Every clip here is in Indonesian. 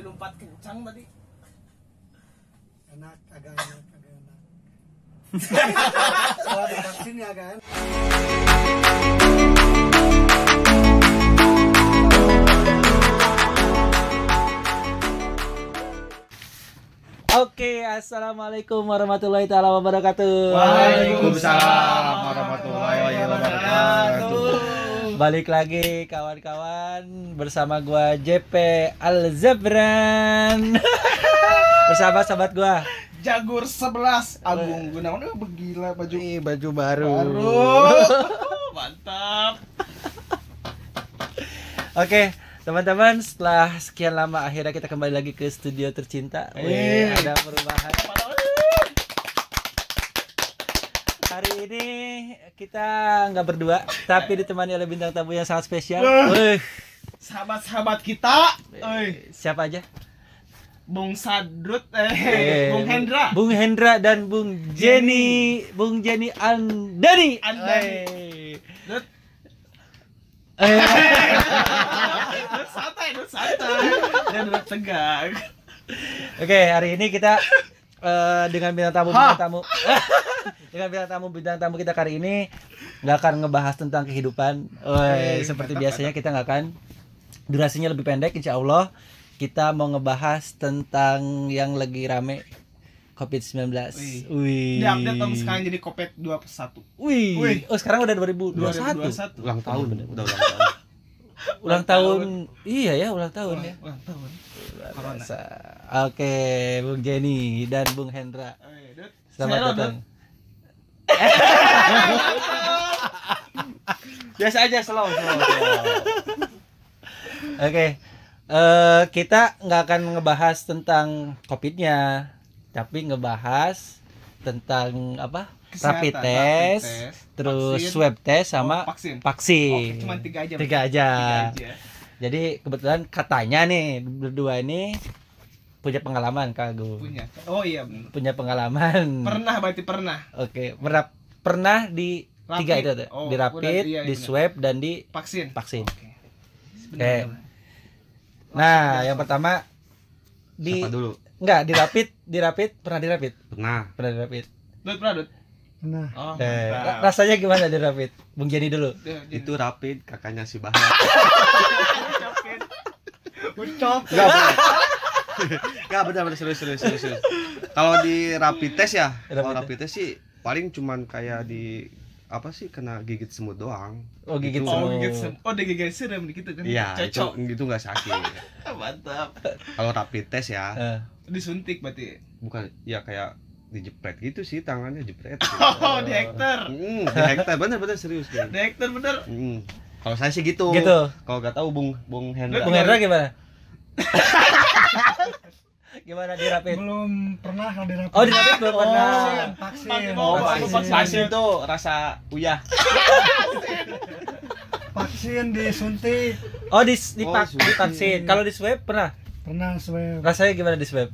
Lompat kencang tadi. enak agak enak agak enak kalau divaksin ya kan Oke, assalamualaikum warahmatullahi taala wabarakatuh. Waalaikumsalam warahmatullahi wabarakatuh. Balik lagi kawan-kawan bersama gua JP Al Zabran. bersama sahabat gua. Jagur 11 Agung Gunawan oh, begila baju Ih, baju baru. baru. Mantap. Oke, teman-teman, setelah sekian lama akhirnya kita kembali lagi ke studio tercinta. Wih, Eh. ada perubahan. Hari ini kita nggak berdua, tapi ditemani oleh bintang tamu yang sangat spesial. Sahabat-sahabat kita, Oi, siapa aja? Bung Sadrut eh, Eh, Bung Hendra. Bung Hendra dan Bung Jenny, Bung Jenny Andani. Andani. Eh. Dut. Eh. Dut santai, Dut santai. Dan Dut tegang. Oke, hari ini kita eh, dengan bintang tamu bintang tamu dengan bintang tamu bintang tamu kita kali ini nggak akan ngebahas tentang kehidupan. Woi, Eh, seperti mantap, biasanya kita nggak akan durasinya lebih pendek, insya Allah kita mau ngebahas tentang yang lagi rame COVID-19. Wih. Wih. Di update dong sekarang jadi Kopet 2 per 1. Wih. Wih. Oh, sekarang udah 2021. 2021. ulang tahun udah ulang tahun Ulang tahun. Iya ya, ulang tahun ya. Ulang tahun. Biasa. Oke, Bung Jenny dan Bung Hendra. Selamat Saya, datang. biasa aja slow slow, Oke, eh kita nggak akan ngebahas tentang COVID-nya, tapi ngebahas tentang apa? Kesehatan, rapid rapid test, test, terus vaksin. swab test sama Oh, vaksin. vaksin. Oke, cuma tiga aja. Tiga aja. Tiga aja. Jadi kebetulan katanya nih berdua ini punya pengalaman Kak Agung. Punya. Oh iya bener. Punya pengalaman. Pernah berarti pernah. Oke, pernah pernah di Rapid. tiga itu tuh. Oh, di rapid, udah, iya, di swab dan di Vaksin. vaksin. Oke. Oke. Nah, yang pertama di siapa dulu enggak di rapid, di rapid pernah di rapid, pernah pernah di rapid. Dut, pernah, Dut? Nah Oh, Eh, mantap. rasanya gimana di rapid? Bung Jenny dulu. Itu rapid kakaknya si Bahar ucap enggak benar enggak benar benar serius serius serius, serius. kalau di rapid test ya kalau Rapid test sih paling cuman kayak di apa sih kena gigit semut doang Oh, gigit Itu- Oh, semut. gigit sem- Oh, digigit serem gitu kan. iya itu Cocok. itu nggak sakit Mantap. kalau rapid test ya Eh, Disuntik berarti. bukan ya kayak dijepret gitu sih tangannya jepret gitu. Oh, di hektar. Hmm, di hektar bener bener serius Di Bang. hektar bener. Hmm. kalau saya sih gitu Gitu. kalau nggak tahu bung bung Hendra Bung Hendra gimana? gimana di rapid? belum pernah kalau di rapid Oh, di rapid belum pernah. vaksin vaksin Oh, vaksin. vaksin. Vaksin tuh rasa uyah. vaksin disuntik Oh, di di, Oh, di vaksin. Kalau di swab pernah? pernah swab Rasanya gimana di swab?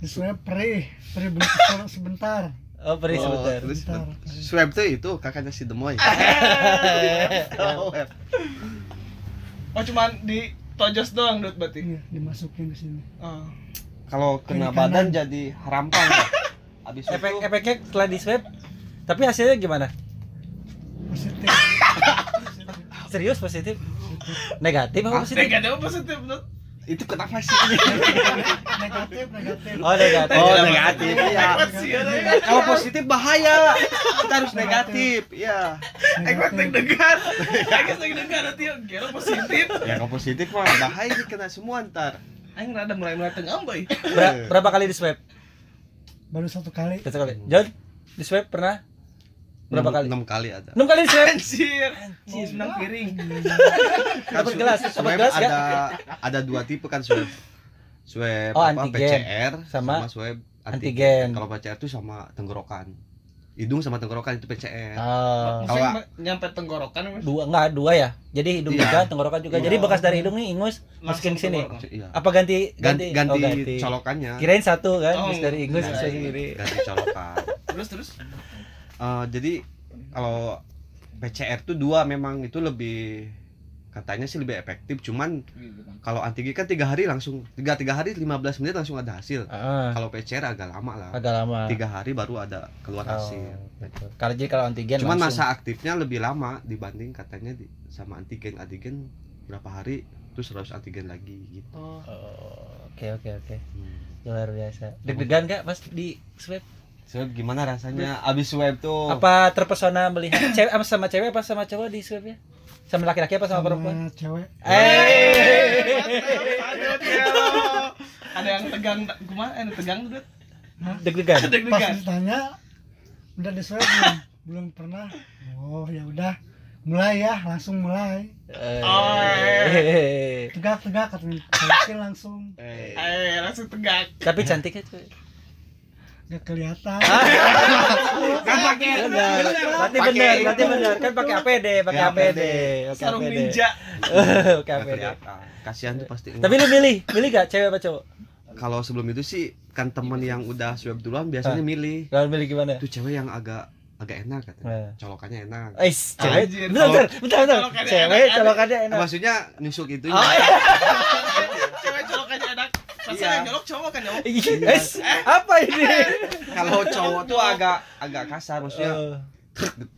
Di swab perih bentar sebentar Oh, perih sebentar. terus Bentar. swab tuh itu kakaknya si Demoy. Swab. Oh, cuman di tojos doang, Dut, berarti. iya dimasukin ke sini Oh. Kalau kena badan kanan. jadi harampang. ya. Abis Efek itu efeknya setelah di swab tapi hasilnya gimana? positif Serius positif? Negatif apa positif? Negatif apa positif, Dut? Itu kenapa sih? negatif negatif Oh, negatif. Oh, negatif. Iya. Kasihan ya. Kalau positif bahaya. Kita harus negatif. Iya. Yang dengar. Ekmat yang dengar nanti yang kira positif. Ya kalau positif mah bahaya nih kena semua ntar. Aing rada mulai mulai tengah, boy. Ber- berapa kali di swab? baru satu kali Satu kali. John, di swab pernah berapa Enam- kali? Enam kali ada. Enam kali swab. Anjir. Mau senang piring. Dapat gelas, dapat gelas ada ada dua tipe kan swab. Swab Oh, apa antigen. PCR Sama swab antigen. Kalau PCR itu sama tenggorokan. Hidung sama tenggorokan itu PCR. Oh. Maksudnya Kalau- nyampe tenggorokan Mas? Dua enggak dua ya. Jadi hidung Iya. juga, tenggorokan juga. Iya. Jadi bekas dari hidung nih ingus masukin ke sini. Iya. Apa ganti Ganti ganti, Oh, ganti. colokannya. Kirain satu kan, Oh, dari ingus bisa sendiri. Ganti colokan. Terus terus. Eh, jadi kalau PCR tuh dua memang itu lebih katanya sih lebih efektif cuman kalau antigen kan tiga hari langsung tiga tiga hari 15 menit langsung ada hasil Ah, kalau PCR agak lama lah agak lama. tiga hari baru ada keluar Oh, hasil. Kalau jadi kalau antigen cuman langsung. masa aktifnya lebih lama dibanding katanya di, sama antigen antigen berapa hari terus harus antigen lagi gitu Oh, Oke oke oke. Hmm. Luar biasa. Deg-degan nggak pas di swab? Swab gimana rasanya abis swab tuh Apa terpesona melihat cewek apa sama cewek apa sama cowok di swab ya? Sama laki-laki apa sama perempuan? sama cewek Eh, Ada yang tegang, gimana? Eh, tegang tuh. deg-degan. pas ditanya udah di swab belum belum pernah oh ya udah mulai ya langsung mulai Eh. tegak tegak katanya langsung Eh, Eh, langsung tegak. Tapi cantik ya cuy. gak kelihatan Kan pakai Benar. Berarti Pakai benar, berarti benar. Kan pakai APD, pakai Ya, APD. Pakai sarung APD. ninja. Pakai nggak APD. kelihatan kasihan tuh pasti Tapi lu milih, milih gak cewek apa cowok? kalau sebelum itu sih kan temen yang udah swab duluan biasanya Ah. milih Kalau milih gimana? itu cewek yang agak agak enak katanya Eh. colokannya enak Ais, cewek. Bentar, bentar, bentar, Cewek colokannya enak. maksudnya nusuk itu Masa Iya. yang nyolok cowok kan nyolok. Ih, Ais, apa ini? kalau cowok tuh agak agak kasar maksudnya Eh,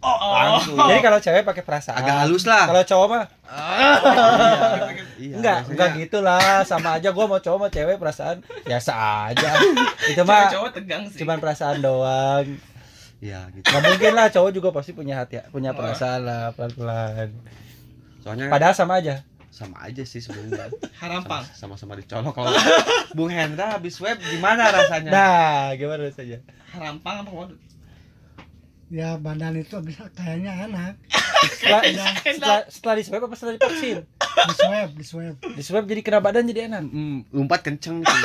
Oh, langsung Jadi kalau cewek pakai perasaan. agak halus lah Kalau cowok mah Iya, enggak, biasanya enggak gitu lah. Sama aja gua mau cowok mau cewek perasaan biasa aja. Itu mah cowok tegang sih. cuman perasaan doang. iya gitu Nggak mungkin lah cowok juga pasti punya hati, punya perasaan lah pelan-pelan. soalnya Padahal sama aja. Sama aja sih sebenarnya harampang. sama-sama dicolok kalau Bung Hendra habis web gimana rasanya Nah, gimana saja? Harampang apa waduh? ya badan itu bisa kayaknya enak Setelah, setelah, setelah di swab apa setelah divaksin? di swab di swab Di swab jadi kena badan jadi enak. Hmm, lompat kenceng gitu.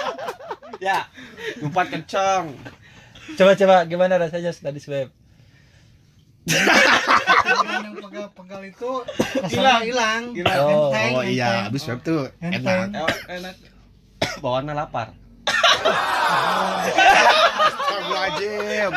ya lompat kenceng Coba-coba gimana rasanya setelah di swab? Yang pegal-pegal itu rasanya hilang Oh, Enteng, oh iya. Habis web tuh Enteng. enak. Eh, enak. bawaannya lapar. Astagfirullahaladzim.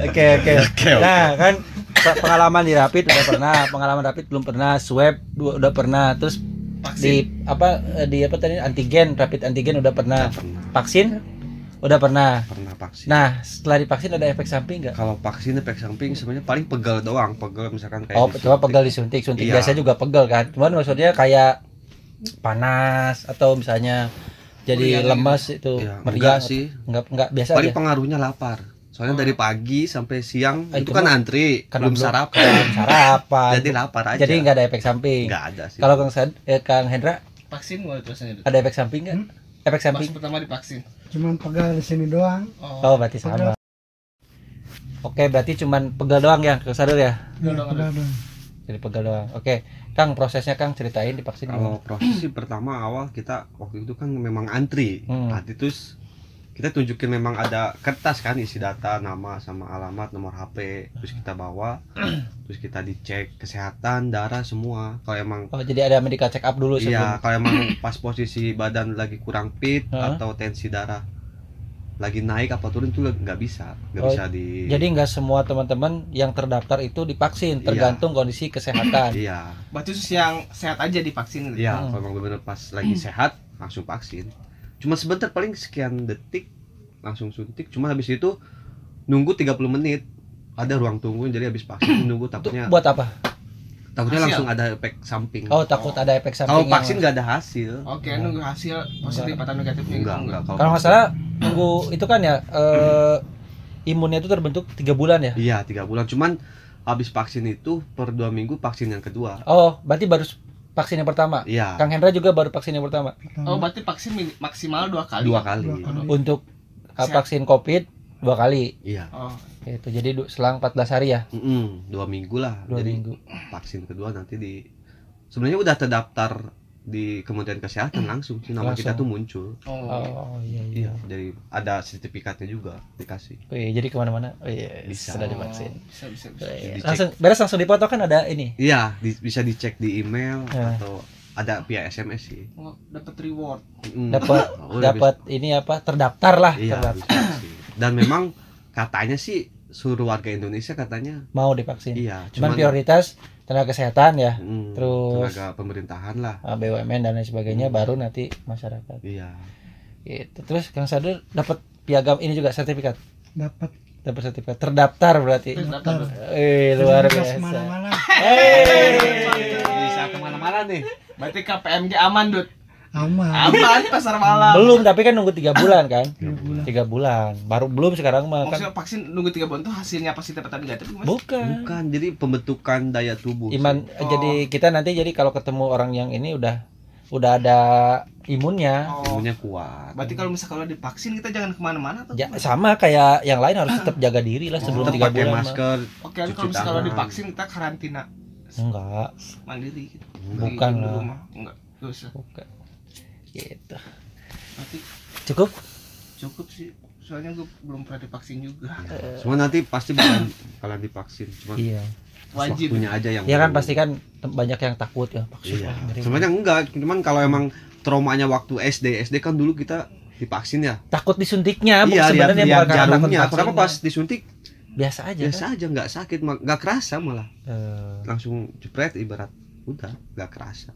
Oke oke. Oke, Nah kan pe- pengalaman di rapid udah pernah, pengalaman rapid belum pernah, swab dua- udah pernah, terus Vaksin. di apa di apa tadi antigen, rapid antigen udah pernah. Vaksin udah pernah. pernah vaksin Nah setelah divaksin ada efek samping nggak? kalau vaksin efek samping sebenarnya paling pegal doang pegal misalkan kayak Oh disuntik. coba pegal disuntik, suntik Iya. biasa juga pegal kan. Cuman maksudnya kayak panas atau misalnya jadi Meriang lemas itu ya, meriang enggak sih enggak enggak biasa paling aja. pengaruhnya lapar soalnya dari pagi sampai siang Ah, itu itu kan antri Karena belum sarapan belum sarapan. jadi lapar aja Jadi nggak ada efek samping. nggak ada sih Kalau Kang Sad, eh, Kang Hendra Vaksin mau rasanya itu. ada efek samping nggak? Hmm? Efek Pas samping? pertama divaksin. Cuman pegal di sini doang Oh, berarti sama. Oke, berarti cuman pegal doang ya, Sadar ya? ya, Doang, pegal doang Jadi pegal doang. Oke, Kang prosesnya Kang ceritain divaksin Kalau gimana? proses sih pertama awal kita waktu itu kan memang antri. Hmm. Antri terus kita tunjukin memang ada kertas kan isi data nama sama alamat nomor HP terus kita bawa terus kita dicek kesehatan darah semua kalau emang Oh, jadi ada medical check up dulu iya sebelum. kalau emang pas posisi badan lagi kurang fit Hah? atau tensi darah lagi naik apa turun itu nggak bisa nggak Oh, bisa di Jadi nggak semua teman-teman yang terdaftar itu divaksin, Iya. tergantung kondisi kesehatan. iya Berarti khusus yang sehat aja divaksin. gitu. iya Hmm. kalau emang benar pas lagi sehat langsung vaksin cuma sebentar paling sekian detik langsung suntik cuma habis itu nunggu 30 menit ada ruang tunggu jadi habis vaksin nunggu takutnya buat apa? takutnya Hasil. langsung ada efek samping Oh, takut ada efek samping. kalau vaksin nggak ada hasil Oke, nunggu hasil positif atau negatifnya. enggak gitu. enggak Kalau nggak salah nunggu itu kan ya eh, imunnya itu terbentuk tiga bulan ya. iya tiga bulan cuman habis vaksin itu per dua minggu vaksin yang kedua Oh, berarti baru vaksin yang pertama. iya Kang Hendra juga baru vaksin yang pertama Oh, berarti vaksin maksimal dua kali. dua kali Dua kali. untuk Sehat. vaksin COVID dua kali. iya Oh, Itu jadi selang 14 hari ya, Mm-mm, dua minggu lah dua jadi minggu. vaksin kedua nanti di sebenarnya udah terdaftar di Kementerian Kesehatan langsung sih nama kita tuh Langsung. muncul oh. Oh iya iya. iya jadi ada sertifikatnya juga dikasih Wih, jadi ke mana-mana? Oh, iya, Bisa. sudah divaksin. Bisa, bisa, bisa. Wih, Dicek. langsung beres langsung dipoto kan ada ini. iya di- bisa dicek di email Ya. atau ada via SMS sih Oh, dapat reward. Mm. Dapat Oh, dapat ini apa? Terdaftar lah. bisa- iya terdaftar. dan memang katanya sih seluruh warga Indonesia katanya mau divaksin. iya Cuman prioritas tenaga kesehatan ya, hmm, terus- tenaga pemerintahan lah eh, BUMN dan lain sebagainya Hmm. baru nanti masyarakat. iya Gitu. Terus Kang Sadur dapat piagam ini juga sertifikat. dapat Dapat sertifikat terdaftar berarti. daftar Eh, luar biasa. ke mana-mana Eh. bisa ke mana-mana nih Berarti KPMG aman, Dut. Aman Aman pasar malam. Belum, tapi kan nunggu tiga bulan kan? Tiga bulan. Tiga bulan. Baru belum sekarang mah kan. Maksudnya vaksin nunggu 3 bulan tuh hasilnya pasti dapat negatif Mas? Bukan. bukan jadi pembentukan daya tubuh Iman Oh. jadi kita nanti jadi kalau ketemu orang yang ini udah udah ada imunnya. Oh. tubuhnya kuat Berarti kalau misalnya kalau divaksin kita jangan ke mana-mana atau Ja- gimana? sama kayak yang lain harus tetap jaga diri lah sebelum Tetap tiga pakai bulan. mah. masker Oke, kalau misalnya kalau divaksin kita karantina Enggak, mandiri gitu. Bukan lah. Enggak, enggak usah. bukan. Gitu. Berarti Cukup? cukup sih. Soalnya gue belum pernah divaksin juga. semua nanti pasti bakalan bakalan divaksin cuma Iya. Wajib. waktunya aja yang Ya kan pasti kan banyak yang takut ya vaksin. iya sebenarnya enggak cuman kalau emang traumanya waktu SD SD kan dulu kita divaksin ya takut disuntiknya, bukan iya sebenarnya lihat bukan jarumnya vaksinnya. kenapa pas disuntik biasa aja biasa kan? aja nggak sakit nggak kerasa malah Eh, langsung jepret ibarat udah nggak kerasa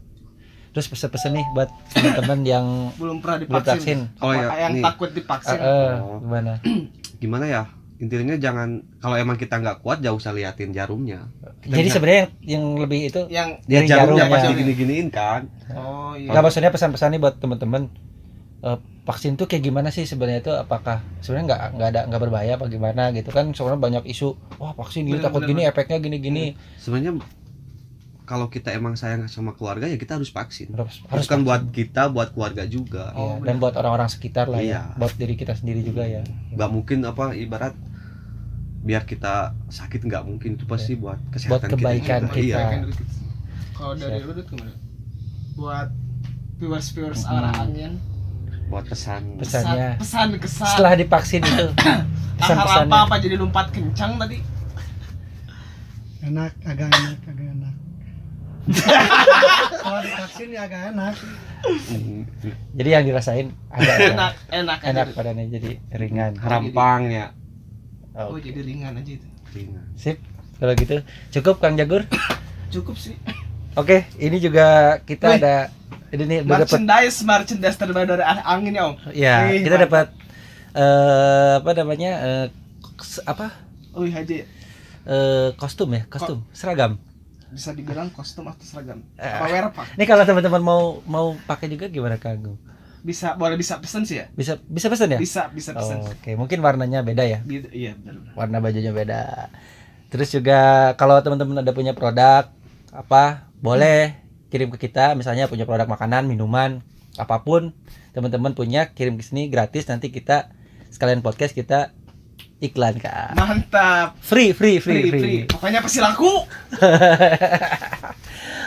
terus pesan-pesan nih buat teman-teman yang Belum pernah belum vaksin. divaksin. Oh, Apa ya, yang nih. takut divaksin. eh, Oh. gimana? gimana ya intinya jangan kalau emang kita nggak kuat jauh usah liatin jarumnya Kita Jadi sebenarnya yang, yang lebih itu Yang Jaring jarumnya jarumnya. pasti digini-giniin kan oh iya. nggak maksudnya pesan-pesan nih buat teman-teman eh, vaksin tuh kayak gimana sih sebenarnya itu apakah sebenarnya nggak nggak ada nggak berbahaya apa gimana gitu kan soalnya banyak isu wah vaksin gini takut bener, gini efeknya gini gini sebenarnya kalau kita emang sayang sama keluarga ya kita harus vaksin harus harus harus kan vaksin. buat kita buat keluarga juga Iya, Oh, dan buat orang-orang sekitar lah Iya. ya buat diri kita sendiri juga ya nggak mungkin apa ibarat biar kita sakit nggak mungkin itu pasti buat kesehatan kebaikan kita, kita. Iya. Kan gitu. Kalau dari lu gimana? Buat viewers-viewers Hmm. arah angin. buat pesan Pesan. Pesannya. Pesan kesan. setelah divaksin itu pesan-pesannya apa apa jadi lompat kencang tadi? enak agak enak agak enak kalau divaksin ya agak enak jadi yang dirasain agak Enak, enak, enak aja. badannya jadi ringan rampang ya Oh, jadi ringan aja itu. Ringan. sip kalau gitu cukup Kang Jagur Cukup sih. oke ini juga kita Wih. ada ini nih udah dapat Merchandise, merchandise terbaru dari angin ya, Om. ya Wih, kita dapat eh apa namanya eh, s- apa Wih, Haji. eh, kostum ya kostum seragam Bisa dibilang kostum atau seragam. Eh. Apa wear apa? ini kalau teman-teman mau mau pakai juga gimana Agung? Bisa, boleh bisa pesen sih ya? bisa bisa pesan ya Bisa, bisa Oh, pesen. oke mungkin warnanya beda ya Gitu, iya, benar. warna bajunya beda. Terus juga kalau teman-teman ada punya produk apa boleh kirim ke kita misalnya punya produk makanan, minuman, apa pun teman-teman punya kirim ke sini gratis nanti kita sekalian podcast kita iklan kak. Mantap. Free free free Free, free. free. Pokoknya pasti laku.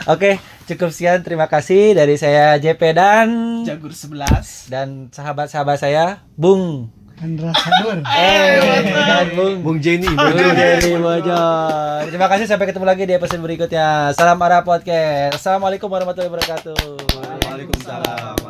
Oke, cukup sekian terima kasih dari saya JP dan Jagur 11. dan sahabat-sahabat saya Bung. Andra Sadur Eh, dan Bung Bung Jenny Bung Jerry Bojor. Terima kasih sampai ketemu lagi di episode berikutnya. Salam arah podcast. Assalamualaikum warahmatullahi wabarakatuh. Waalaikumsalam